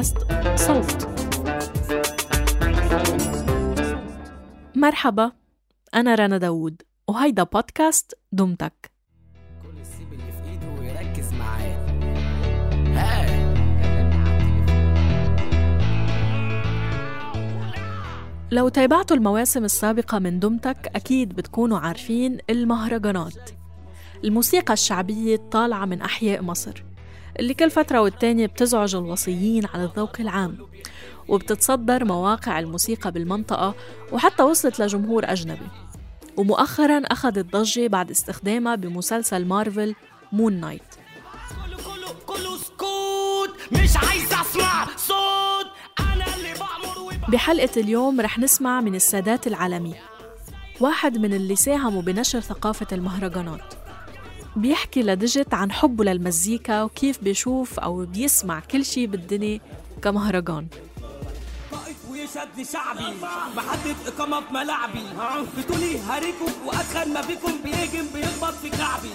بودكاست صوت. مرحبا أنا رنا داوود وهيدا بودكاست دمتك. كل السيب اللي في إيده ويركز معايا. لو تابعتوا المواسم السابقة من دمتك أكيد بتكونوا عارفين المهرجانات. الموسيقى الشعبية الطالعة من أحياء مصر. اللي كل فترة والتانية بتزعج الوصيين على الذوق العام وبتتصدر مواقع الموسيقى بالمنطقة وحتى وصلت لجمهور أجنبي ومؤخرا أخذت ضجة بعد استخدامها بمسلسل Marvel Moon Knight مش عايز اسمع صوت أنا اللي بأمر. بحلقة اليوم رح نسمع من السادات العالمي واحد من اللي ساهموا بنشر ثقافة المهرجانات بيحكي ل ديجيت عن حبه للمزيكا وكيف بيشوف أو بيسمع كل شي بالدنيا كمهرجان. شعبي محدد إقامة في ملاعبي. بتقولي هاريكم وأدخل ما بيكم بيهجم بيخبط في كعبي.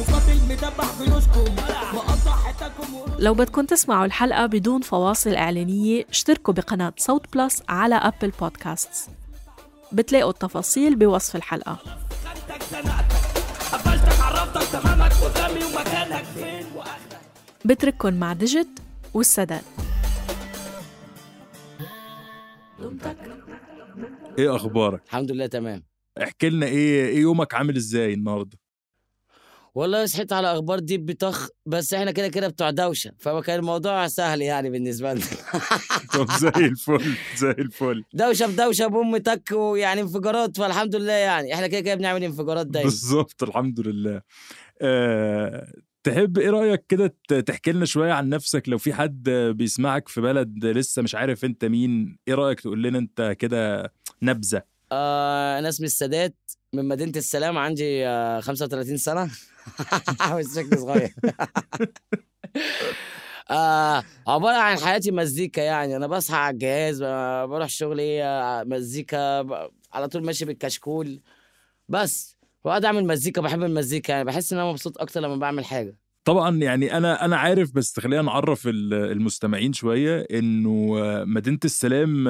مقاتل مدبح جيوشكم مقطع حتتكم لو بدكم تسمعوا الحلقة بدون فواصل إعلانية اشتركوا بقناة صوت Plus على Apple Podcasts بتلاقوا التفاصيل بوصف الحلقة. بترككن مع ديجيت والسادات. إيه أخبارك؟ الحمد لله تمام. احكي لنا إيه إيه يومك عامل إزاي النهارده؟ والله صحيت على أخبار دي بطخ بس إحنا كده كده بتوع دوشة فكان الموضوع سهل يعني بالنسبة لنا. طب زي الفل زي الفل. دوشة بدوشه بام تك ويعني انفجارات فالحمد لله يعني. إحنا كده كده بنعمل انفجارات دايما. بالظبط الحمد لله. أه تحب إيه رأيك كده تحكي لنا شوية عن نفسك لو في حد بيسمعك في بلد لسه مش عارف أنت مين إيه رأيك تقول لنا أنت كده نبذة؟ آه أنا اسمي السادات من مدينة السلام عندي آه 35 سنة. شكلي صغير. آه عبارة عن حياتي مزيكا يعني. أنا بصحى على الجهاز بروح شغلي آه، مزيكا على طول ماشي بالكشكول. بس بقعد أعمل مزيكا بحب المزيكا يعني بحس إن أنا مبسوط أكتر لما بعمل حاجة. طبعا يعني أنا أنا عارف بس خلينا نعرف ال- المستمعين شوية إنه مدينة السلام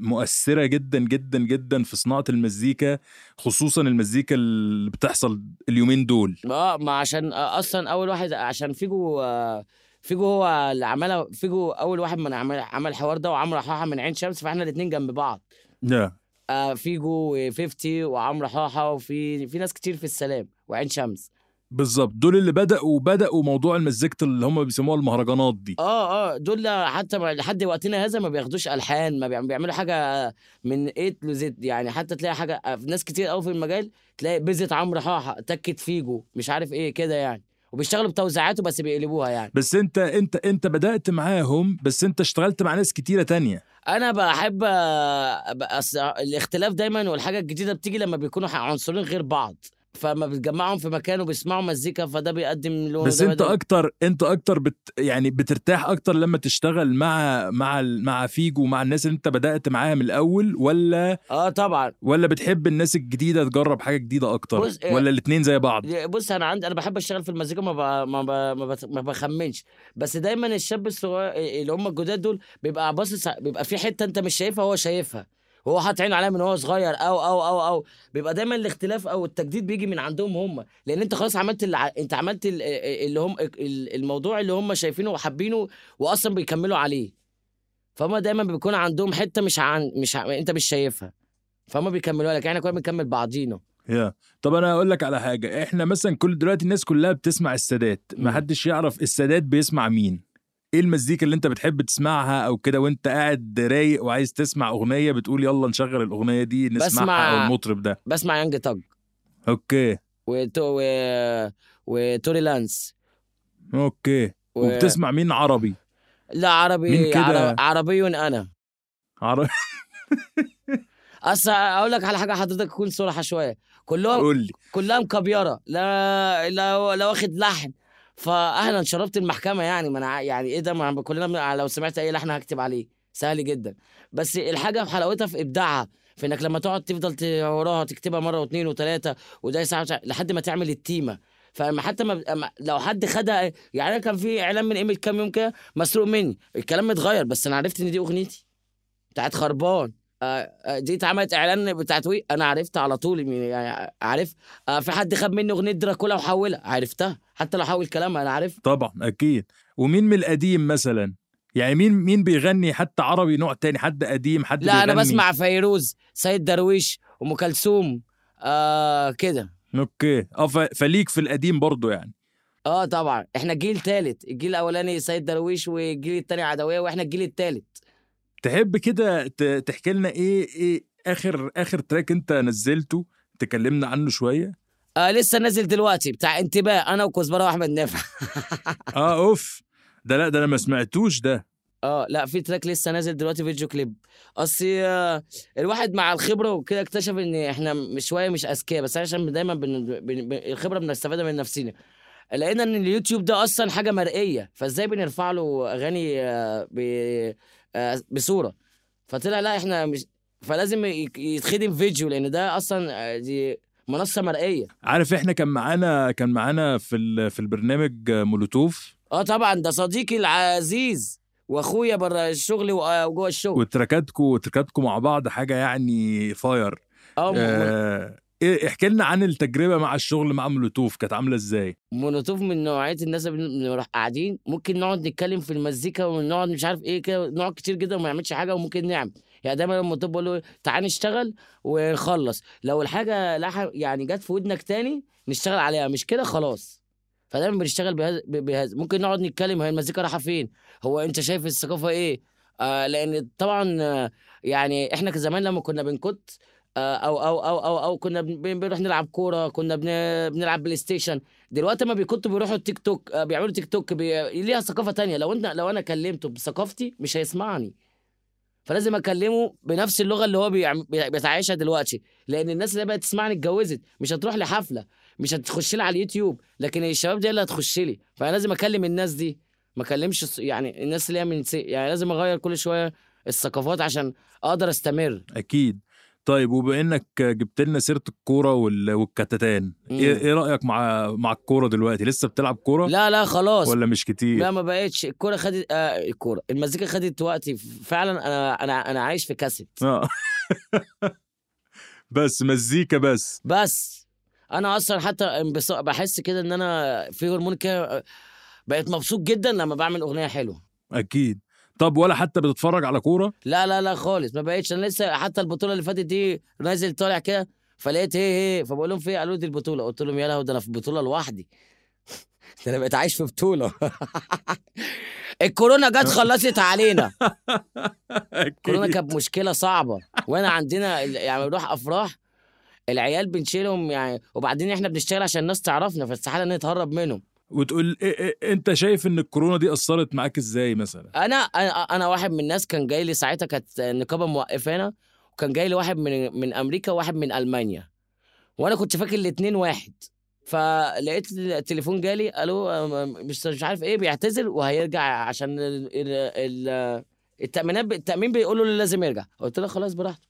مؤثرة جدا جدا جدا في صناعة المزيكا خصوصا المزيكا اللي بتحصل اليومين دول. آه ما عشان أصلا أول واحد عشان فيجو فيجو هو اللي عملها فيجو أول واحد من عمل عمل الحوار ده وعمرو حاحه من عين شمس فإحنا الاثنين جنب بعض. yeah. آه فيجو و50 وعمرو حاحه وفي في ناس كتير في السلام وعين شمس. بالظبط. دول اللي بدأوا بدأوا موضوع المزيكا اللي هم بيسموها المهرجانات دي. آه آه. دول حتى لحد وقتنا هذا ما بياخدوش ألحان ما بيعم- بيعملوا حاجة من لوزد يعني. حتى تلاقي حاجة آه، ناس كتير قوي في المجال تلاقي beat عمرو حاحه تكت فيجو مش عارف إيه كده يعني. وبيشتغلوا بتوزيعاته بس بيقلبوها يعني. بس انت انت انت بدأت معاهم بس انت اشتغلت مع ناس كتيرة تانية. أنا بحب الإختلاف دايما والحاجة الجديدة بتيجي لما بيكونوا عنصرين غير بعض. فما بتجمعهم في مكان وبيسمعوا مزيكا فده بيقدم لون بس انت أكتر انت أكتر بت يعني بترتاح أكتر لما تشتغل مع مع مع فيجو مع الناس اللي انت بدأت معاها من الأول ولا آه طبعا. ولا بتحب الناس الجديدة تجرب حاجة جديدة أكتر؟ بص، آه، ولا الاتنين زي بعض؟ بص أنا عندي أنا بحب أشتغل في المزيكا ما ب... ما, ب... ما. ما بخمنش. بس دايما الشاب الصغير اللي هم الجداد دول بيبقى باصص بيبقى في حتة أنت مش شايفها هو شايفها. وهو حاطط عينه عليها من هو صغير أو أو أو أو. بيبقى دايما الاختلاف أو التجديد بيجي من عندهم هم. لأن أنت خلاص عملت اللي. أنت عملت ال- اللي هم ال- الموضوع اللي هم شايفينه وحابينه واصلا بيكملوا عليه. فهم دايما بيكون عندهم حتة مش عن مش ع... أنت مش شايفها. فهم بيكملوها لك إحنا كنا بنكمل بعضينا. يا. طب أنا أقول لك على حاجة. إحنا مثلا كل دلوقتي الناس كلها بتسمع السادات. ما حدش يعرف السادات بيسمع مين. إيه المزيكا اللي أنت بتحب تسمعها أو كده وأنت قاعد رايق وعايز تسمع أغنية بتقول يلا نشغل الأغنية دي نسمعها بسمع- أو المطرب ده؟ بسمع يانج تاج أوكي. وتو و... وتوري لانس. أوكي. و... وبتسمع مين عربي؟ لا عربي مين كده؟ عرب... عربي أنا. عربي أصل أقول لك على حاجة حضرتك تكون صراحة شوية. كلهم كلها مكبيره لا لا لا واخد لحن. فاهلا شربت المحكمة يعني ما أنا يعني إيه ده؟ ما كلنا لو سمعت أي لحن هكتب عليه. سهل جدا. بس الحاجة في حلاوتها في إبداعها في إنك لما تقعد تفضل وراها تكتبها مرة واثنين وثلاثه وده ساعه لحد ما تعمل التيمة. فما حتى ما لو حد خدها يعني كان في إعلان من قيمه كام يوم كده مسروق مني. الكلام متغير بس أنا عرفت إن دي أغنيتي. بتاعت خربان. دي اتعملت إعلان بتاعت وي أنا عرفت على طول يعني عارف؟ آه، في حد خد مني أغنية دراكولا وحولها. عرفتها؟ حتى لو حول كلامها أنا عارف. طبعا أكيد. ومين من القديم مثلا؟ يعني مين مين بيغني حتى عربي نوع تاني حد قديم حد لا أنا بيغني؟ بسمع فيروز سيد درويش أم كلثوم آه كده. okay. آه فليك في القديم برضو يعني. آه طبعا. إحنا جيل تالت. الجيل الأولاني سيد درويش والجيل التاني عدوية وإحنا الجيل التالت. تحب كده تحكي لنا إيه إيه آخر آخر track انت نزلته تكلمنا عنه شوية؟ آه لسه نازل دلوقتي بتاع انتباه أنا وكزبرة وأحمد نافع. آه أوف. ده لأ ده أنا ما سمعتوش ده. آه لأ في تراك لسه نازل دلوقتي فيديو كليب. أصل آه، الواحد مع الخبرة وكده اكتشف إن إحنا مش شوية مش أذكياء بس عشان دايما بن... بن... بن... الخبرة بنستفادها من نفسنا لقينا ان اليوتيوب ده أصلا حاجة مرئية فإزاي بنرفع له أغاني آه، ب... آه، بصورة. فطلع لا إحنا مش فلازم يتخدم فيديو لأن ده أصلا آه، دي منصة مرئية. عارف إحنا كان معانا كان معانا في في البرنامج مولوتوف؟ آه طبعا. ده صديقي العزيز وأخويا بره الشغل و- وجوه الشغل. وتراكاتكم تراكاتكم مع بعض حاجة يعني فاير آه إيه احكي لنا عن التجربة مع الشغل مع مولوتوف كانت عاملة إزاي؟ مولوتوف من نوعية الناس اللي قاعدين ممكن نقعد نتكلم في المزيكا ونقعد مش عارف إيه كده نقعد كتير جدا وما نعملش حاجة وممكن نعمل. يعني دايما لما مولوتوف بقول له تعالى نشتغل ونخلص. لو الحاجة لح... يعني جت في ودنك تاني نشتغل عليها مش كده خلاص. فدايما بنشتغل بهذا بهذا ممكن نقعد نتكلم هي المزيكا رايحة فين؟ هو أنت شايف الثقافة إيه؟ آه لأن طبعا آه، يعني إحنا كزمان لما كنا بنكت أو أو أو أو, أو كنا بن- بنروح نلعب كورة كنا بن... بنلعب PlayStation. دلوقتي ما بيكونوا بيروحوا التيك توك آه، بيعملوا تيك توك بي... ليها ثقافة تانية. لو أنت لو أنا كلمته بثقافتي مش هيسمعني. فلازم أكلمه بنفس اللغة اللي هو بيتعايشها دلوقتي. لأن الناس اللي بقت تسمعني اتجوزت. مش هتروح لحفلة مش هتخش لي على اليوتيوب. لكن الشباب دي اللي هتخش لي. فأنا لازم أكلم الناس دي. ما أكلمش يعني الناس اللي هي من سي... يعني لازم أغير كل شوية الثقافات عشان أقدر أستمر. أكيد. طيب وبما انك جبت لنا سيرة الكورة وال- والكتتان إيه. إيه رأيك مع مع الكورة دلوقتي؟ لسه بتلعب كورة؟ لا لا خلاص. ولا مش كتير؟ لا ما بقتش. الكورة خدت آه الكورة. المزيكا خدت وقتي. فعلا أنا أنا أنا عايش في كاسيت. آه. بس مزيكا بس. بس. أنا أصلا حتى بحس كده إن أنا في هرمون كده بقيت مبسوط جدا لما بعمل أغنية حلوة. أكيد. طب ولا حتى بتتفرج على كورة؟ لا لا لا خالص. ما بقتش. أنا لسه حتى البطولة اللي فاتت دي نازل طالع كده فلقيت هي هي. فبقول لهم في؟ قالوا دي البطولة. قلت لهم يا لهوي ده أنا في بطولة لوحدي. ده أنا بقيت عايش في بطولة. الكورونا جت خلصت علينا. الكورونا. كانت مشكلة صعبة. وأنا عندنا يعني بنروح أفراح العيال بنشيلهم يعني وبعدين إحنا بنشتغل عشان الناس تعرفنا فاستحالة نتهرب منهم. وتقول إيه إيه أنت شايف إن الكورونا دي أثرت معاك إزاي مثلا؟ أنا أنا أنا واحد من الناس كان جاي لي ساعتها كانت النقابه موقفانا وكان جاي لي واحد من من أمريكا وواحد من ألمانيا وأنا كنت فاكر الاثنين واحد. فلقيت التليفون جالي أم- مش مش عارف إيه بيعتذر وهيرجع عشان ال التأمينات التأمين بيقولوا له لازم يرجع. قلت له خلاص براحته.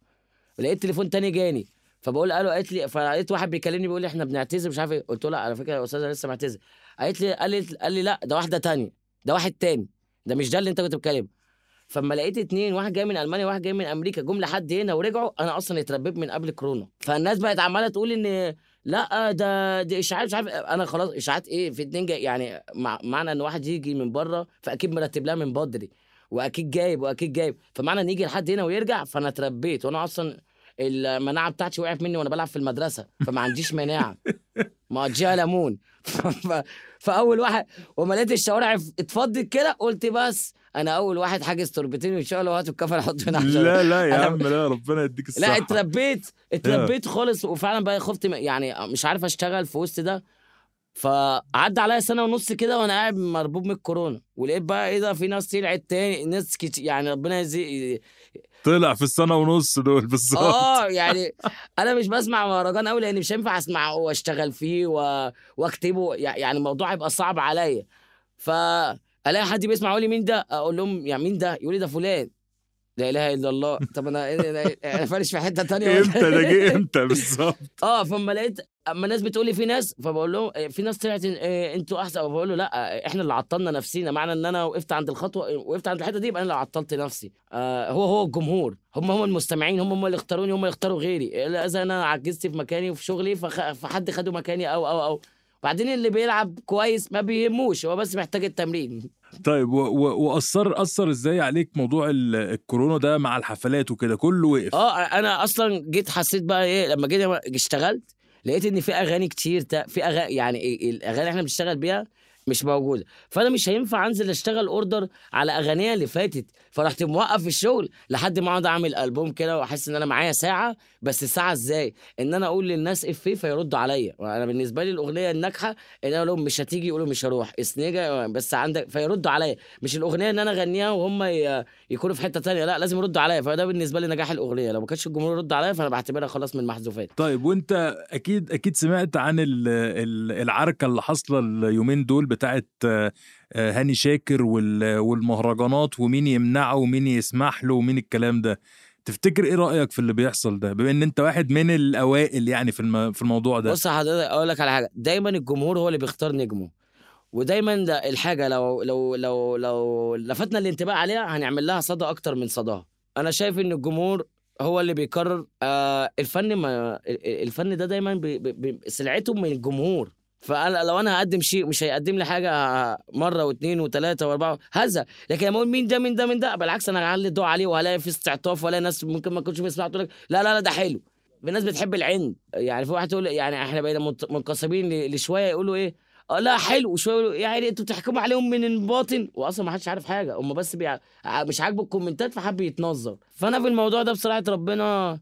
لقيت تليفون تاني جاني. فبقول قالوا قالت لي فلقيت واحد بيكلمني بيقول لي إحنا بنعتذر مش عارف إيه. قلت له لا على فكرة يا أستاذ أنا لسه معتذر قالت لي قال لي قال لي لا ده واحدة تانية ده واحد تاني ده مش ده اللي أنت كنت بتكلمه فلما لقيت اتنين واحد جاي من ألمانيا وواحد جاي من أمريكا جم لحد هنا ورجعوا أنا أصلا اتربيت من قبل كورونا. فالناس بقت عمالة تقول إن لا ده دي إشاعات مش عارف أنا خلاص إشاعات إيه؟ في اتنين جاي يعني مع معنى إن واحد يجي من بره فأكيد مرتب لها من بدري وأكيد جايب وأكيد جايب. فمعنى إن يجي لحد هنا ويرجع فأنا اتربيت وأنا أصلا المناعة بتاعتي وقعت مني وأنا بلعب في المدرسة فما عنديش مناعة. مقضيها ليمون فأول واحد وما لقيت الشوارع اتفضت كده قلت بس أنا أول واحد حاجز تربتين ان شاء الله هاتوا الكفن حطوا هنا عشان لا لا يا عم لا ربنا يديك الصحة. لا اتربيت اتربيت خالص وفعلا بقى خفت يعني مش عارف أشتغل في وسط ده فعدى عليا سنة ونص كده وأنا قاعد مربوب من الكورونا ولقيت بقى إيه ده في ناس طلعت تاني ناس كتير يعني ربنا يزي طلع في السنة ونص دول بالظبط. آه يعني أنا مش بسمع مهرجان قوي لأن مش هينفع اسمعه وأشتغل فيه و... وأكتبه يع- يعني الموضوع هيبقى صعب عليا. فألاقي حد بيسمع يقول لي مين ده؟ أقول لهم يعني مين ده؟ يقول لي ده فلان. لا إله إلا الله. طب أنا إيه- أنا فارش في حتة تانية. إمتى ده إيه؟ جه؟ إمتى بالظبط؟ آه فما لقيت أما الناس بتقول لي في ناس فبقول لهم إيه، في ناس طلعت إيه، أنتوا أحسن. فبقول له لا إحنا اللي عطلنا نفسينا. معنى إن أنا وقفت عند الخطوة وقفت عند الحتة دي يبقى أنا اللي عطلت نفسي. آه هو هو الجمهور. هم هم المستمعين هم هم اللي اختاروني هم اللي اختاروا غيري. إذا أنا عجزت في مكاني وفي شغلي. فحد خدوا مكاني أو أو أو. بعدين اللي بيلعب كويس ما بيهموش هو بس محتاج التمرين. طيب واثر أثر إزاي عليك موضوع ال- الكورونا ده مع الحفلات وكده؟ كله وقف. آه أنا أصلا جيت حسيت بقى إيه لما جيت اشتغلت لقيت إن في أغاني كتير في اغاني يعني الأغاني اللي إحنا بنشتغل بيها مش موجودة. فأنا مش هينفع أنزل أشتغل order على أغانيها اللي فاتت. فرحت موقف الشغل لحد ما أقعد أعمل ألبوم كده وأحس إن أنا معايا ساعة. بس الساعة إزاي؟ إن أنا أقول للناس افيه فيردوا عليا. أنا بالنسبة لي الأغنية الناجحة إن أنا لهم مش هتيجي يقولوا مش هروح. اسنجه بس عندك فيردوا عليا. مش الأغنية ان أنا أغنيها وهم يكونوا في حتة تانية. لا لازم يردوا عليا. فده بالنسبة لي نجاح الأغنية. لو ما كانش الجمهور يرد عليا فأنا بعتبرها خلاص من المحذوفات طيب وأنت أكيد أكيد سمعت عن ال- ال- العركة اللي حاصلة اليومين دول بتاعت آه، آه، هاني شاكر وال- والمهرجانات ومين يمنعه ومين يسمح له ومين الكلام ده. تفتكر إيه رأيك في اللي بيحصل ده؟ بما إن أنت واحد من الأوائل يعني في في الموضوع ده. بص حضرتك أقول لك على حاجة. دايما الجمهور هو اللي بيختار نجمه. ودايما ده الحاجة لو لو لو لو لفتنا الانتباه عليها هنعمل لها صدى أكتر من صداها. أنا شايف إن الجمهور هو اللي بيقرر آه الفن ما ال- الفن ده دايما بي بي سلعته من الجمهور. فانا لو أنا هقدم شيء مش هيقدم لي حاجة مرة واثنين وثلاثه وأربعة هذا لكن لما أقول مين ده مين ده مين ده؟ بالعكس أنا هعلي الضوء عليه وهلاقي في استعطاف وهلاقي ناس ممكن ما كنتش بيسمعوا تقول لك لا لا لا ده حلو. في ناس بتحب العند. يعني في واحد تقول يعني إحنا بقينا منقسمين لشوية يقولوا إيه؟ آه لا حلو. يقولوا يعني أنتوا بتحكموا عليهم من الباطن. واصلا ما حدش عارف حاجة. هم بس بيع... مش عاجبه الكومنتات فحب يتنظر. فأنا في الموضوع ده بصراحة ربنا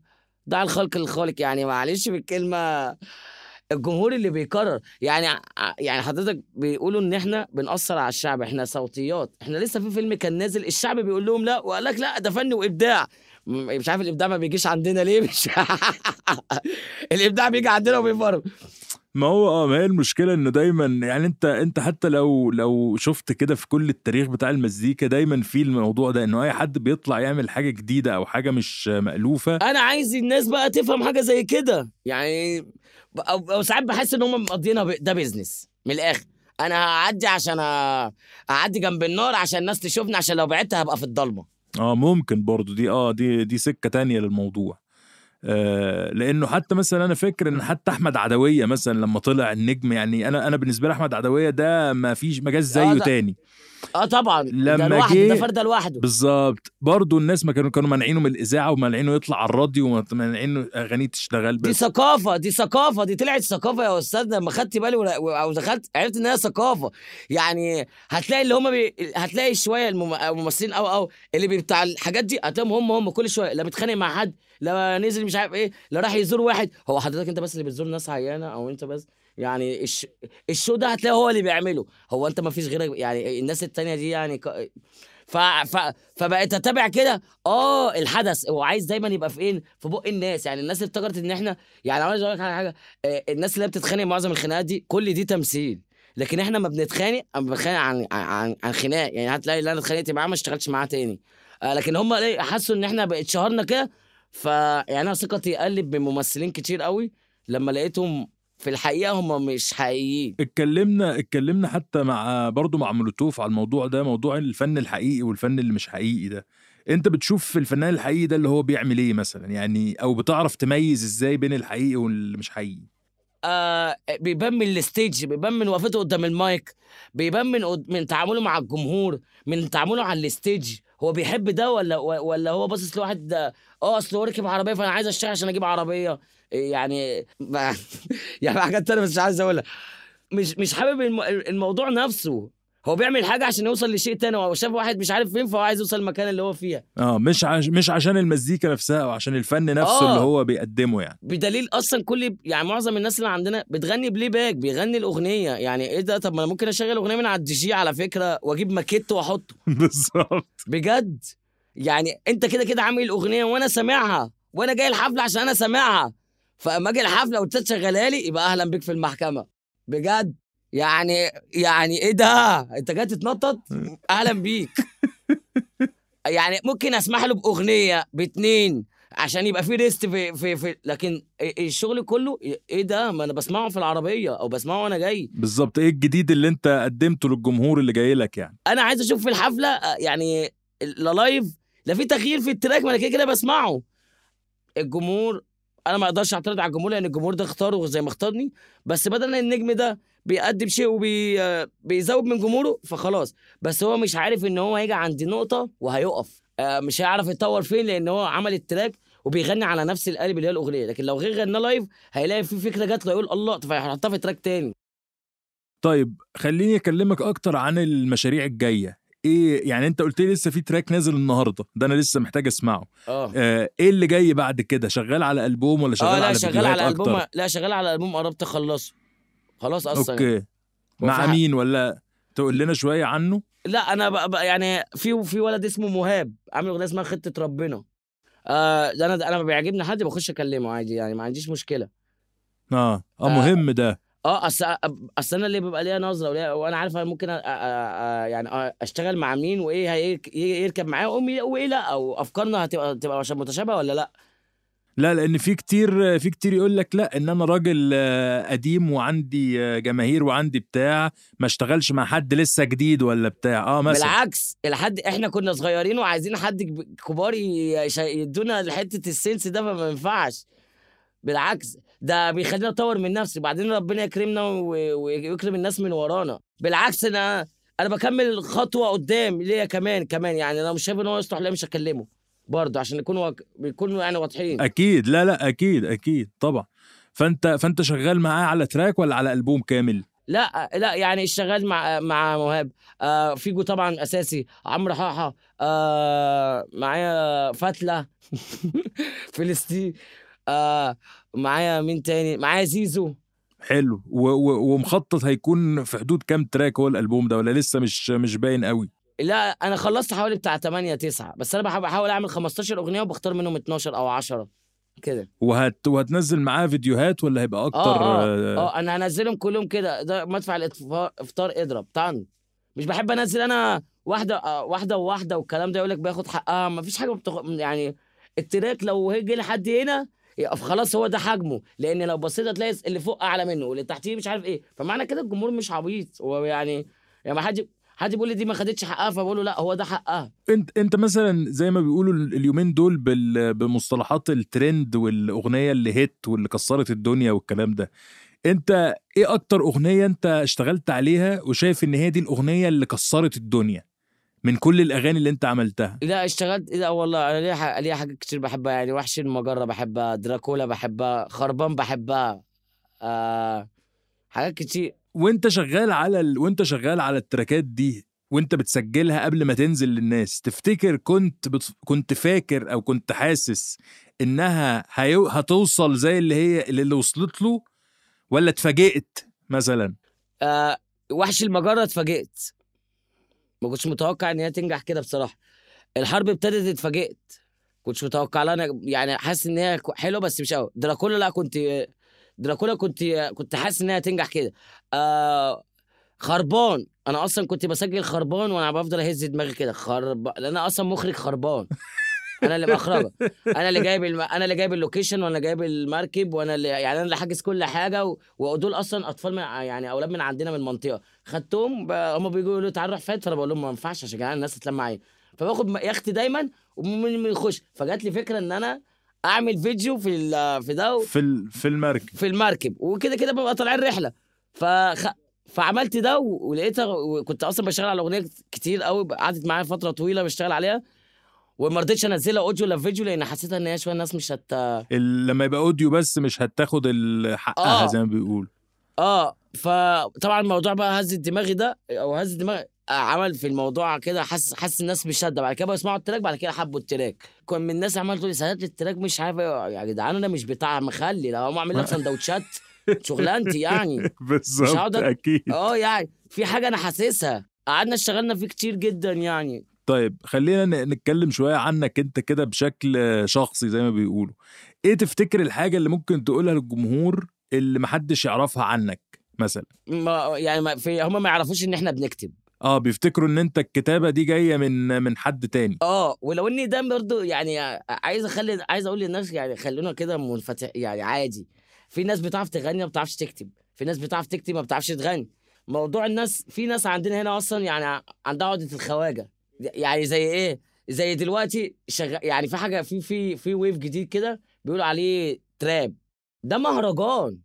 دع الخلق للخالق يعني معلش بالكلمة الجمهور اللي بيقرر. يعني يعني حضرتك بيقولوا إن إحنا بنأثر على الشعب إحنا صوتيات. إحنا لسه في فيلم كان نازل الشعب بيقول لهم لا وقال لك لا ده فن وإبداع. مش عارف الإبداع ما بيجيش عندنا ليه؟ مش الإبداع بيجي عندنا وبيفرق ما هو آه ما هي المشكلة إنه دايما يعني أنت أنت حتى لو لو شفت كده في كل التاريخ بتاع المزيكا دايما في الموضوع ده إنه أي حد بيطلع يعمل حاجة جديدة أو حاجة مش مألوفة. أنا عايز الناس بقى تفهم حاجة زي كده. يعني أو, أو ساعات بحس إن هم مقضينا ده بيزنس من الآخر. أنا هعدي عشان اعدي جنب النار عشان الناس تشوفني عشان لو بعدت هبقى في الضلمة. آه ممكن برضو. دي آه دي دي سكة تانية للموضوع. لأنه حتى مثلا أنا فاكر إن حتى أحمد عدوية مثلا لما طلع النجم يعني أنا أنا بالنسبة لي أحمد عدوية ده ما فيش ما جاش زيه ده- تاني. آه طبعا. لما ده لوحده ده فرده لوحده. بالظبط. برضو الناس ما كانوا كانوا مانعينه من الإذاعة ومانعينه يطلع على الراديو ومانعينه أغانيه تشتغل دي بس. ثقافة دي ثقافة دي طلعت ثقافة يا أستاذ. لما خدت بالي ولا- و- أو دخلت عرفت إن هي ثقافة. يعني هتلاقي اللي هم بي... هتلاقي المم- الممثلين أو أو اللي بتاع الحاجات دي هتلاقيهم هم هم كل شوية. لا بيتخانق مع حد لا نزل مش عارف إيه لا راح يزور واحد. هو حضرتك أنت بس اللي بتزور ناس عيانة أو أنت بس؟ يعني الش... الشو ده هتلاقيه هو اللي بيعمله. هو أنت ما فيش غيرك يعني الناس التانية دي يعني ك... ف... ف... فبقيت اتابع كده؟ آه الحدث. هو عايز دايما يبقى في إيه في بق الناس. يعني الناس افتكرت إن إحنا يعني عايز أقول لك على حاجة آه، الناس اللي بتتخانق معظم الخناقات دي كل دي تمثيل. لكن إحنا ما بنتخانق أما بنتخانق عن عن عن خناق يعني هتلاقي اللي أنا اتخانقت معاه ما اشتغلتش معاه تاني. آه لكن هم حسوا إن إحنا بقى اتشهرنا كده؟ فيعني أنا ثقتي قلت بممثلين كتير قوي لما لقيتهم في الحقيقة هم مش حقيقيين. اتكلمنا اتكلمنا حتى مع برضو مع مولوتوف على الموضوع ده موضوع الفن الحقيقي والفن اللي مش حقيقي ده. أنت بتشوف الفنان الحقيقي ده اللي هو بيعمل إيه مثلا؟ يعني أو بتعرف تميز إزاي بين الحقيقي واللي مش حقيقي؟ آه بيبان من ال stage بيبان من وقفته قدام المايك بيبان من من تعامله مع الجمهور من تعامله على ال stage. هو بيحب ده ولا ولا هو باصص لواحد آه اصل هو ركب عربية فأنا عايز اشتغل عشان أجيب عربية. يعني يعني حاجات تانية بس مش عايز أقولها. مش مش حابب الم- الموضوع نفسه. هو بيعمل حاجة عشان يوصل لشيء تاني هو شاف واحد مش عارف فين فهو عايز يوصل المكان اللي هو فيها آه مش عش... مش عشان المزيكا نفسها أو عشان الفن نفسه آه. اللي هو بيقدمه يعني. بدليل أصلا كل يعني معظم الناس اللي عندنا بتغني playback بيغني الأغنية. يعني إيه ده؟ طب ما أنا ممكن أشغل أغنية من على الدي جي على فكرة وأجيب ماكيت وأحطه. بالظبط. بجد؟ يعني أنت كده كده عامل الاغنيه وأنا سامعها وأنا جاي الحفلة عشان أنا سامعها. فأما أجي الحفلة وأنت تشغلها لي يبقى أهلا بيك في المحكمة. بجد؟ يعني يعني إيه ده؟ أنت جاي تتنطط؟ أهلا بيك. يعني ممكن أسمح له بأغنية باتنين عشان يبقى في rest في في, في لكن الشغل كله إيه ده؟ ما أنا بسمعه في العربية أو بسمعه وأنا جاي. بالظبط. إيه الجديد اللي أنت قدمته للجمهور اللي جاي لك يعني؟ أنا عايز أشوف في الحفلة آه، يعني لا live لا في تغيير في ال track ما أنا كده كده بسمعه. الجمهور أنا ما أقدرش أعترض على الجمهور لأن الجمهور ده اختاره زي ما اختارني بس بدل النجم ده بيقدم شيء وبيزود من جمهوره فخلاص. بس هو مش عارف إن هو هيجي عند نقطة وهيقف. آه، مش هيعرف يتطور فين لأن هو عمل ال track وبيغني على نفس القالب اللي هي الأغنية. لكن لو غير غنى live هيلاقي في فكرة جات له يقول الله فيحطها في track تاني. طيب خليني أكلمك أكتر عن المشاريع الجاية. إيه يعني أنت قلت لي لسه في track نازل النهارده. ده أنا لسه محتاج أسمعه. آه. آه إيه اللي جاي بعد كده؟ شغال على ألبوم ولا شغال آه لا على شغال على ألبوم لا شغال على ألبوم قربت أخلصه. خلاص أصلا أوكي. مع وفي- مين؟ ولا تقول لنا شوية عنه؟ لا أنا بقى بقى يعني في في ولد اسمه مهاب عامل أغنية اسمها خطة ربنا. آه أنا أنا ما بيعجبني حد بخش أكلمه عادي يعني ما عنديش مشكلة. آه. آه آه. مهم ده. آه أصل أصل أنا اللي بيبقى ليا نظرة وليا وأنا عارف أنا ممكن أ... أ... أ... يعني أشتغل مع مين وإيه هيرك... يركب معاه وأمي- وإيه لأ أو أفكارنا هتبقى تبقى متشابهة ولا لأ. لا لأن في كتير في كتير يقول لك لا إن أنا راجل آه، قديم وعندي آه، جماهير وعندي بتاع ما اشتغلش مع حد لسه جديد ولا بتاع. آه مثلا. بالعكس الحد إحنا كنا صغيرين وعايزين حد كب- كبار يدونا حتة السنس ده فما ينفعش. بالعكس ده بيخلينا نطور من نفسي. وبعدين ربنا يكرمنا ويكرم الناس من ورانا. بالعكس أنا أنا بكمل خطوة قدام ليا كمان كمان يعني أنا مش شايف إن هو يصلح لا مش هكلمه. برضه عشان نكون وك... بيكونوا يعني واضحين. أكيد. لا لا أكيد أكيد طبعا. فأنت فأنت شغال معاه على track ولا على ألبوم كامل؟ لا لا يعني الشغال مع مع مهاب. آه فيجو طبعا أساسي. عمرو حاحة. آه معايا فتلة. فلسطين آه معايا مين تاني؟ معايا زيزو. حلو. و و ومخطط هيكون في حدود كام track هو الألبوم ده ولا لسه مش مش باين قوي؟ لا أنا خلصت حوالي بتاع 8 9 بس أنا بحاول أعمل 15 أغنية وبختار منهم 12 أو 10 كده. وهت وهتنزل معاه فيديوهات ولا هيبقى أكتر؟ آه آه، آه. أنا هنزلهم كلهم كده ده مدفع الافطار إفطار إضرب طن. مش بحب أنزل أنا واحدة آه، واحدة وواحدة والكلام ده يقول لك بياخد حقها ما فيش حاجة بتخ... يعني التراك لو هيجي لحد هنا يبقى خلاص هو ده حجمه لأن لو بصيت هتلاقي اللي فوق أعلى منه واللي تحتيه مش عارف إيه. فمعنى كده الجمهور مش عبيط هو يعني يعني ما حد حد بيقول لي دي ما خدتش حقها فبقول له لا هو ده حقها. انت انت مثلا زي ما بيقولوا اليومين دول بمصطلحات الترند والأغنية اللي هيت واللي كسرت الدنيا والكلام ده انت إيه أكتر أغنية انت اشتغلت عليها وشايف إن هي دي الأغنية اللي كسرت الدنيا من كل الأغاني اللي انت عملتها؟ لا اشتغلت لا والله أنا ليا ليا حاجات كتير بحبها يعني وحش المجرة بحبها دراكولا بحبها خربان بحبها آه حاجات كتير. وانت شغال على ال... وانت شغال على التراكات دي وانت بتسجلها قبل ما تنزل للناس تفتكر كنت بت... كنت فاكر أو كنت حاسس إنها هيو... هتوصل زي اللي هي اللي, وصلت له؟ ولا اتفاجئت مثلا؟ آه وحش المجرة اتفاجئت. ما كنتش متوقع إن هي تنجح كده بصراحة. الحرب ابتدت اتفاجئت. كنتش متوقع لها يعني حاسس إن هي حلوة بس مش قوي. دراكولا لا كنت دراكولا كنت كنت حاسس ان هي تنجح كده. آه خربان. أنا أصلا كنت بسجل خربان وأنا بفضل أهز دماغي كده. خرب لأن أنا أصلا مخرج خربان. أنا اللي بخرجها أنا اللي جايب الم... أنا اللي جايب اللوكيشن وأنا جايب المركب وأنا اللي يعني أنا اللي حاجز كل حاجة و... ودول أصلا أطفال من يعني أولاد من عندنا من المنطقة. خدتهم ب... هم بيجوا يقولوا تعالى نروح فات فأنا بقول لهم ما ينفعش عشان الناس تتلم معايا فباخد يختي دايما ومن من يخش. فجات لي فكرة إن أنا اعمل فيديو في ال... في ده في ال... في المركب. في المركب. وكده كده ببقى طالعين رحلة. فخ... فعملت ده ولقيتها وكنت أصلا بشتغل على أغنية كتير قوي قعدت معايا فترة طويلة بشتغل عليها. وما رضيتش أنزلها أوديو ولا فيديو لأن حسيتها إن هي شوية الناس مش هت. لما يبقى أوديو بس مش هتاخد حقها آه. زي ما بيقول آه. فطبعا الموضوع بقى هز دماغي ده أو هز دماغي عمل في الموضوع كده حس حس الناس بشدة. بعد كده بيسمعوا التراك بعد كده حبوا التراك. كان من الناس عمال تقول لي سادات التراك مش عارف إيه. يا جدعان أنا مش بتاع مخلي. لو هم اعمل لك سندوتشات شغلانتي يعني. بالظبط أكيد. آه يعني في حاجة أنا حاسسها. قعدنا اشتغلنا فيه كتير جدا يعني. طيب خلينا نتكلم شوية عنك أنت كده بشكل شخصي زي ما بيقولوا. إيه تفتكر الحاجة اللي ممكن تقولها للجمهور اللي محدش يعرفها عنك مثلا؟ ما يعني ما في هم ما يعرفوش إن إحنا بنكتب. آه بيفتكروا إن أنت الكتابة دي جاية من من حد تاني. آه ولو اني ده برضو يعني عايز أخلي عايز أقول للناس يعني خلونا كده منفتح يعني عادي. في ناس بتعرف تغني ما بتعرفش تكتب. في ناس بتعرف تكتب ما بتعرفش تغني. موضوع الناس في ناس عندنا هنا أصلا يعني عندها عقدة الخواجة. يعني زي إيه؟ زي دلوقتي شغ... يعني في حاجة في في في wave جديد كده بيقولوا عليه trap. ده مهرجان.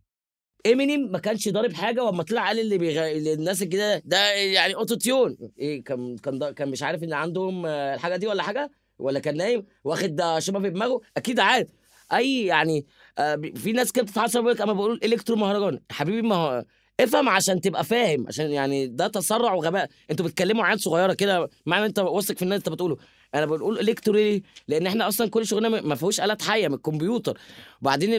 إمينيم ما كانش ضارب حاجة وأما طلع قال اللي بيغ... الناس الجديدة ده يعني auto-tune. إيه كان كان كان مش عارف إن عندهم الحاجة دي ولا حاجة ولا كان نايم واخد شبه في دماغه. أكيد عارف. أي يعني آه، في ناس كده بتتعصب يقول لك أما بقول electro مهرجان حبيبي ما هو افهم عشان تبقى فاهم عشان يعني ده تسرع وغباء. أنتوا بتتكلموا عيال صغيرة كده مع إن أنت واثق في الناس أنت بتقوله. أنا بقول electro ليه؟ لأن إحنا أصلا كل شغلنا ما- فيهوش آلات حية من الكمبيوتر. وبعدين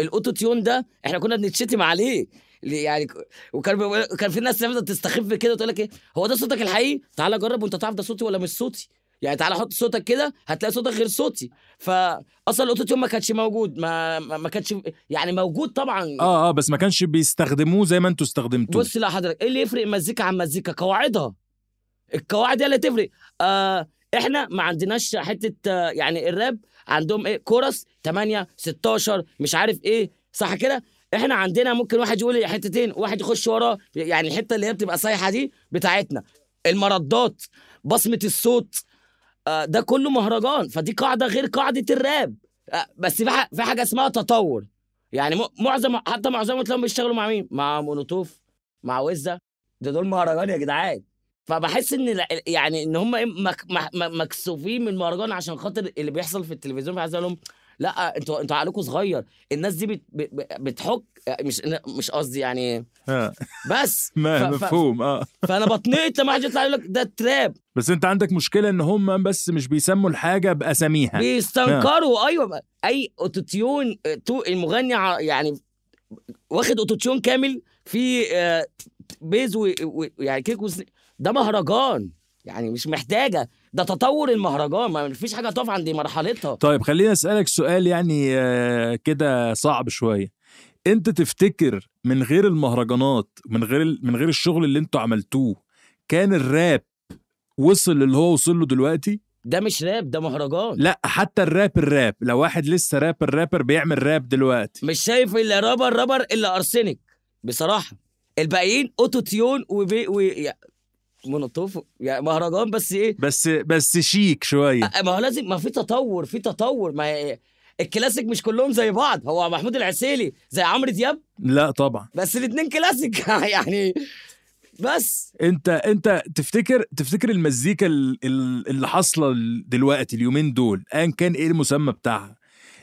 ال auto-tune ده إحنا كنا بنتشتم عليه. ليه؟ يعني وكان كان في ناس تفضل تستخف كده وتقول لك إيه؟ هو ده صوتك الحقيقي؟ تعالى جرب وانت تعرف ده صوتي ولا مش صوتي. يعني تعالى حط صوتك كده هتلاقي صوتك غير صوتي. فاصلا ال auto-tune ما كانش موجود. ما ما ما كانش يعني موجود طبعا. آه آه بس ما كانش بيستخدموه زي ما أنتوا استخدمتوه. بص لا حضرتك إيه اللي يفرق مزيكا عن مزيكا؟ قواعدها. القواعد هي اللي تفرق. آه إحنا ما عندناش حتة يعني الراب عندهم إيه كورس 8 16 مش عارف إيه صح كده؟ إحنا عندنا ممكن واحد يقول حتتين واحد يخش وراه يعني الحتة اللي هي بتبقى صايحة دي بتاعتنا. المردات بصمة الصوت آه ده كله مهرجان فدي قاعدة غير قاعدة الراب. آه بس في حاجة اسمها تطور. يعني معظم حتى معظمهم تلاقيهم بيشتغلوا مع مين؟ مع مونوتوف مع وزه ده دول مهرجان يا جدعان. فبحس إن يعني إن هم إيه مك مك مكسوفين من المهرجان عشان خاطر اللي بيحصل في التلفزيون عايز أقول لهم لا أنتوا أنتوا عقلكم صغير الناس دي بت بت بتحك مش مش قصدي يعني آه. بس مفهوم آه. فأنا بطنيت لما حد يطلع يقول لك ده تراب. بس أنت عندك مشكلة إن هم بس مش بيسموا الحاجة بأساميها. بيستنكروا أيوه أي أوتوتيون آه، تو المغني يعني واخد أوتوتيون كامل في آه، بيز و- و- يعني كيك وسن... ده مهرجان. يعني مش محتاجة. ده تطور المهرجان. ما فيش حاجة تقف عند مرحلتها. طيب خليني أسألك سؤال يعني آه، كده صعب شوية. أنت تفتكر من غير المهرجانات من غير من غير الشغل اللي أنتوا عملتوه كان الراب وصل اللي هو وصل له دلوقتي؟ ده مش راب ده مهرجان. لا حتى ال rap ال rap. لو واحد لسه rapper rapper بيعمل راب دلوقتي. مش شايف إلا rapper rapper إلا أرسينيك بصراحة. الباقيين auto-tune وبي و... مولوتوف يعني مهرجان بس إيه؟ بس بس شيك شوية. ما هو لازم ما في تطور في تطور. ما هي- الكلاسيك مش كلهم زي بعض. هو محمود العسيلي زي عمرو دياب؟ لا طبعا. بس الاثنين كلاسيك. يعني بس. أنت أنت تفتكر تفتكر المزيكا ال- ال- اللي حاصلة دلوقتي اليومين دول ايا كان إيه المسمى بتاعها؟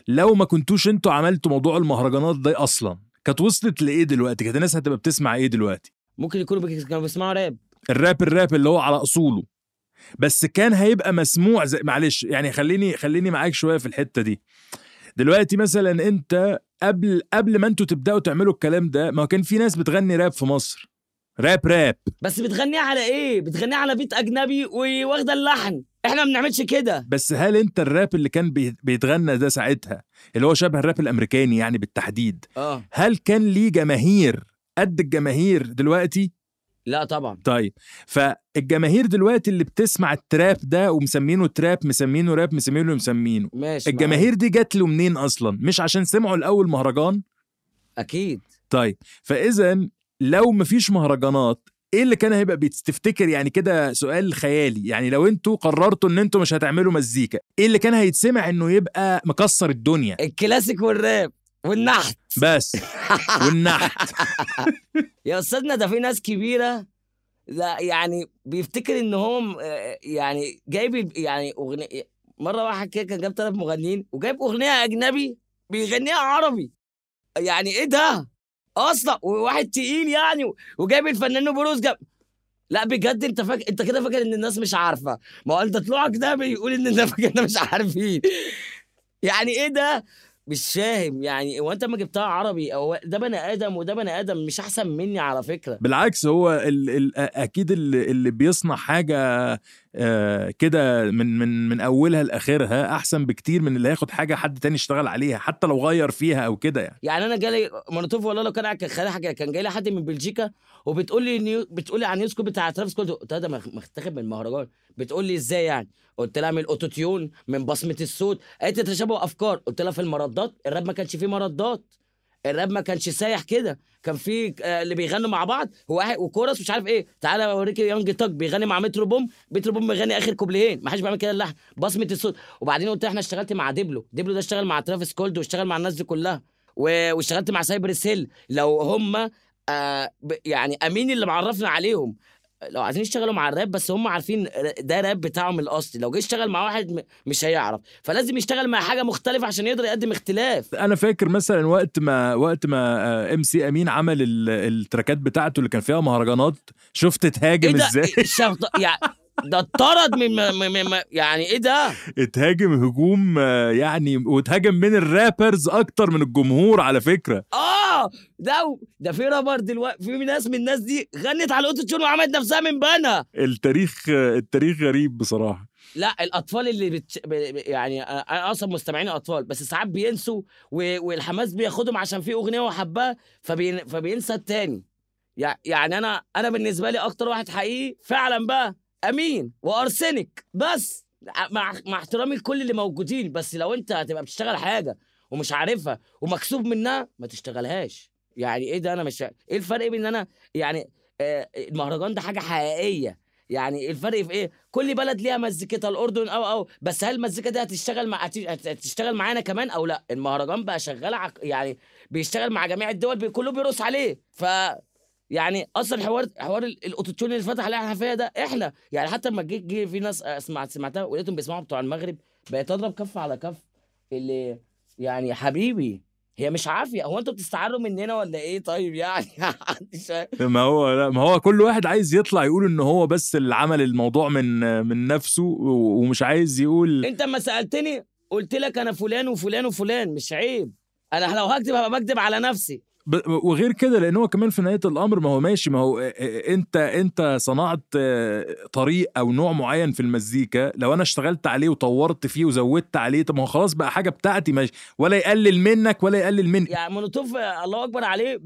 لو ما كنتوش أنتوا عملتوا موضوع المهرجانات ده أصلا كانت وصلت لإيه دلوقتي؟ كانت الناس هتبقى بتسمع إيه دلوقتي؟ ممكن يكونوا كانوا بيسمعوا راب. الراب الراب اللي هو على أصوله. بس كان هيبقى مسموع زي معلش يعني خليني خليني معاك شوية في الحتة دي. دلوقتي مثلا أنت قبل قبل ما أنتوا تبدأوا تعملوا الكلام ده ما كان في ناس بتغني راب في مصر. راب راب. بس بتغنيها على إيه؟ بتغنيها على بيت أجنبي وواخده اللحن. إحنا ما بنعملش كده. بس هل أنت الراب اللي كان بي- بيتغنى ده ساعتها اللي هو شبه الراب الأمريكاني يعني بالتحديد آه. هل كان ليه جماهير؟ قد الجماهير دلوقتي؟ لا طبعا. طيب فالجماهير دلوقتي اللي بتسمع التراب ده ومسمينه تراب مسمينه راب مسمينه مسمينه. ماشي الجماهير دي جات له منين أصلا؟ مش عشان سمعوا الأول مهرجان. أكيد. طيب فاذا لو مفيش مهرجانات إيه اللي كان هيبقى بيت- تفتكر يعني كده سؤال خيالي. يعني لو أنتوا قررتوا إن أنتوا مش هتعملوا مزيكا إيه اللي كان هيتسمع إنه يبقى مكسر الدنيا؟ الكلاسيك والراب. والنحت. بس. والنحت. يا أستاذنا ده في ناس كبيرة لا يعني بيفتكر إن هو يعني جايب يعني أغنية مرة واحد كده كان جاب ثلاث مغنيين وجايب أغنية أجنبي بيغنيها عربي. يعني إيه ده؟ أصلا وواحد تقيل يعني وجايب الفنان بروز جاب. لا بجد أنت فاكر أنت كده فاكر إن الناس مش عارفة. ما هو أنت طلوعك ده بيقول إن الناس كده مش عارفين. يعني إيه ده؟ مش فاهم يعني هو أنت ما جبتها عربي أو ده بني آدم وده بني آدم مش أحسن مني على فكرة. بالعكس هو ال ال أكيد اللي, اللي بيصنع حاجة آه، كده من من من أولها لآخرها أحسن بكتير من اللي هياخد حاجة حد تاني يشتغل عليها حتى لو غير فيها أو كده يعني. يعني أنا جالي مولوتوف والله لو كان كان خلي حاجة كان جاي لي حد من بلجيكا وبتقول لي نيو بتقول لي عن نيوز كوب بتاع ترافيس سكوت ده متاخد من المهرجان. بتقول لي إزاي يعني؟ قلت لها من الاوتوتيون من بصمة الصوت. قالت لي تشابه أفكار. قلت لها في المردات. الراب ما كانش فيه مردات. الراب ما كانش سايح كده. كان في آه، اللي بيغنوا مع بعض واحد وكورس مش عارف إيه. تعالى أوريك يونج توك بيغني مع مترو بوم. مترو بوم بيغني آخر كوبليهين. ما حدش بيعمل كده اللحن بصمة الصوت. وبعدين قلت إحنا اشتغلت مع ديبلو ديبلو ده اشتغل مع ترافيس كولد واشتغل مع الناس دي كلها. واشتغلت مع سايبر سيل. لو هم آه يعني أمين اللي معرفنا عليهم. لو عايزين يشتغلوا مع الراب بس هم عارفين ده راب بتاعهم الأصلي. لو جه يشتغل مع واحد مش هيعرف. فلازم يشتغل مع حاجة مختلفة عشان يقدر يقدم اختلاف. أنا فاكر مثلا وقت ما وقت ما إم سي أمين عمل ال- ال trackات بتاعته اللي كان فيها مهرجانات شفت اتهاجم ده؟ إزاي؟ الشخط... يعني ده اتطرد من, من, من, من يعني إيه ده؟ اتهاجم هجوم يعني واتهاجم من ال rappers أكتر من الجمهور على فكرة. آه! ده ده في رابر دلوقتي في ناس من الناس دي غنت على ال auto-tune وعملت نفسها من بنا. التاريخ التاريخ غريب بصراحة. لا الأطفال اللي بتش... يعني أنا أصلا مستمعين اطفال بس ساعات بينسوا و... والحماس بياخدهم عشان في أغنية هو حبها فبين... فبينسى التاني. يع- يعني أنا أنا بالنسبة لي أكتر واحد حقيقي فعلا بقى أمين وأرسنك. بس مع مع احترامي لكل اللي موجودين بس لو أنت هتبقى بتشتغل حاجة ومش عارفها ومكسوب منها ما تشتغلهاش. يعني إيه ده؟ أنا مش إيه الفرق بين إن أنا يعني آه، المهرجان ده حاجة حقيقية؟ يعني إيه الفرق في إيه؟ كل بلد ليها مزيكتها الأردن أو أو بس هل المزيكا دي هتشتغل مع هت- هت- هتشتغل معانا كمان أو لأ؟ المهرجان بقى شغال. يعني بيشتغل مع جميع الدول. كله بيرقص عليه. ف يعني أصلا حوار حوار ال- الأوتوتيون اللي فتح عليه الحنفيه ده إحنا يعني حتى لما جه جه في ناس آه، سمعت سمعتها ولقيتهم بيسمعوا بتوع المغرب بقيت اضرب كف على كف اللي يعني حبيبي هي مش عافية. هو أنتوا بتستعروا مننا ولا إيه؟ طيب يعني. ما هو لا ما هو كل واحد عايز يطلع يقول إن هو بس اللي عمل الموضوع من من نفسه ومش عايز يقول أنت لما سألتني قلت لك أنا فلان وفلان وفلان مش عيب. أنا لو هكذب هبقى بكذب على نفسي. وغير كده لأن هو كمان في نهاية الأمر ما هو ماشي ما هو أنت أنت صنعت آه، طريق أو نوع معين في المزيكا لو أنا اشتغلت عليه وطورت فيه وزودت عليه طب ما هو خلاص بقى حاجة بتاعتي ماشي ولا يقلل منك ولا يقلل مني يعني مونوتوف الله أكبر عليه.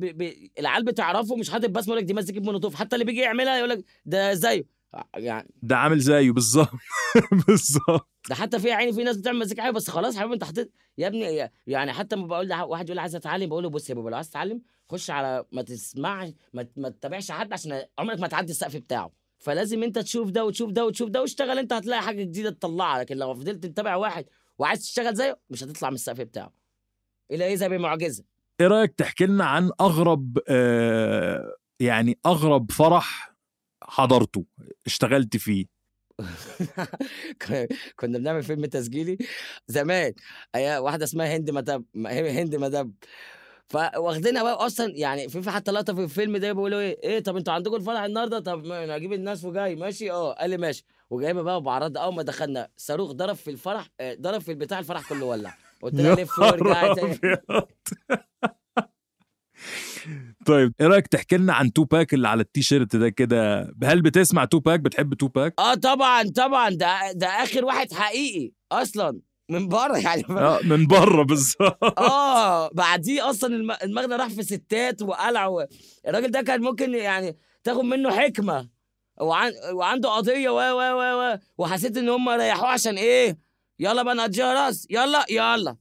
العيال بتعرفه مش حاطط بس يقول لك دي مزيكة مونوتوف حتى اللي بيجي يعملها يقول لك ده زيه يعني ده عامل زيه بالظبط. بالظبط. ده حتى في عيني في ناس بتعمل مزيكا حلوة بس خلاص حبيبي انت حطيت يا ابني يعني حتى ما بقول واحد يقول لي عايز اتعلم بقول له بص يا بابا لو عايز تتعلم خش على ما تسمعش ما, ما تتابعش حد عشان عمرك ما تعدي السقف بتاعه. فلازم انت تشوف ده وتشوف ده وتشوف ده واشتغل انت هتلاقي حاجة جديدة تطلعها لكن لو فضلت تتابع واحد وعايز تشتغل زيه مش هتطلع من السقف بتاعه. الا اذا بمعجزه إيه رأيك تحكي لنا عن أغرب آه يعني أغرب فرح حضرته اشتغلت فيه. كنا بنعمل فيلم تسجيلي زمان. أي واحدة اسمها هند مدب هند مدب. فواخدينها بقى أصلا يعني في حتى لقطة في الفيلم ده بيقولوا إيه إيه طب أنتوا عندكم الفرح النهارده؟ طب أنا هجيب الناس وجاي. ماشي؟ آه. قال لي ماشي. وجايبه بقى بعرض أول ما دخلنا صاروخ ضرب في الفرح آه، ضرب في البتاع الفرح كله ولع. قلت لها لف تاني أبيض. طيب إيه رأيك تحكي لنا عن توباك اللي على التيشيرت ده كده؟ هل بتسمع توباك؟ بتحب توباك؟ آه طبعا طبعا. ده ده آخر واحد حقيقي أصلا من بره يعني. آه من بره بالظبط. آه بعديه أصلا الم- المغنى راح في ستات وقلع و... الراجل ده كان ممكن يعني تاخد منه حكمة. وعن... وعنده قضية و و و و وحسيت إن هم ريحوه عشان إيه؟ يلا بقى نقضيها رقص. يلا يلا.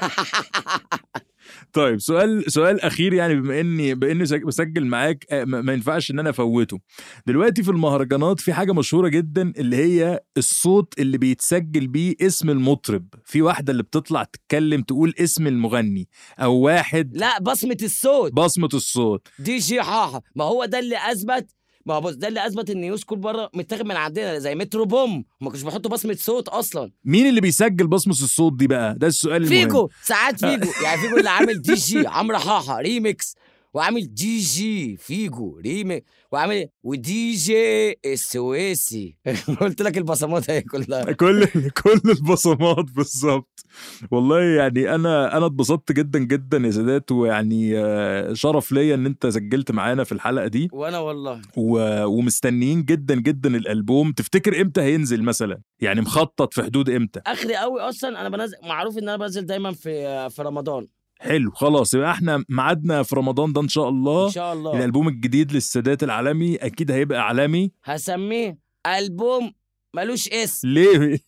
طيب سؤال سؤال أخير يعني بما إني باني سج- بسجل معاك آه، ما ما ينفعش إن أنا أفوته. دلوقتي في المهرجانات في حاجة مشهورة جدا اللي هي الصوت اللي بيتسجل بيه اسم المطرب. في واحدة اللي بتطلع تتكلم تقول اسم المغني أو واحد لا بصمة الصوت. بصمة الصوت. دي جي حاحة. ما هو ده اللي أثبت ما هو بص ده اللي أثبت إن new school بره متاخد من عندنا زي مترو بوم. ما كانوش بيحطوا بصمة صوت أصلا. مين اللي بيسجل بصمة الصوت دي بقى؟ ده السؤال المهم. فيجو ساعات فيجو. يعني فيجو اللي عامل دي جي عمرو حاحة ريميكس. وعامل دي جي فيجو ريمي وعامل ودي جي السويسي قلت لك البصمات هي كلها. كل كل البصمات بالظبط. والله يعني أنا أنا اتبسطت جدا جدا يا سادات ويعني آه، شرف ليا إن أنت سجلت معانا في الحلقة دي. وأنا والله. و... ومستنيين جدا جدا الألبوم. تفتكر إمتى هينزل مثلا؟ يعني مخطط في حدود إمتى؟ آخري قوي أصلا أنا بنزل معروف إن أنا بنزل دايما في في رمضان. حلو خلاص يبقى إحنا ميعادنا في رمضان ده إن شاء الله. إن شاء الله. الألبوم الجديد للسادات العالمي أكيد هيبقى عالمي هسميه ألبوم ملوش اسم. ليه؟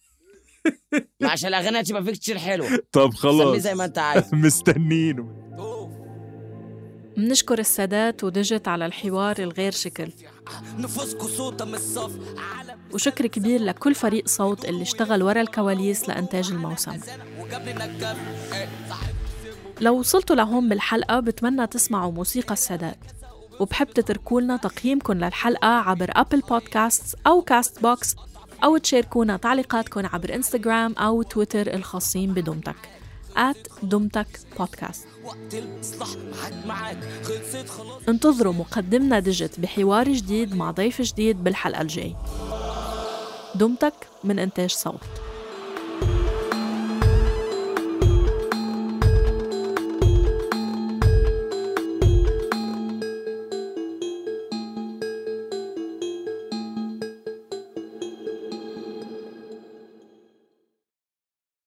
عشان الأغاني هتبقى فيه كتير حلوة. طب سميه خلاص زي ما انت عايز. مستنينه منشكر السادات ودجت على الحوار الغير شكل. نفوسكوا صوتة من الصف. عالم وشكر كبير لكل فريق صوت اللي اشتغل ورا الكواليس لإنتاج الموسم. لو وصلتوا لهون بالحلقة بتمنى تسمعوا موسيقى السادات. وبحب تتركوا لنا تقييمكم للحلقة عبر أبل بودكاست أو كاست بوكس أو تشاركونا تعليقاتكم عبر إنستغرام أو تويتر الخاصين بدمتك. at دمتك بودكاست انتظروا مقدمنا ديجيت بحوار جديد مع ضيف جديد بالحلقة الجاي. دمتك من إنتاج صوت.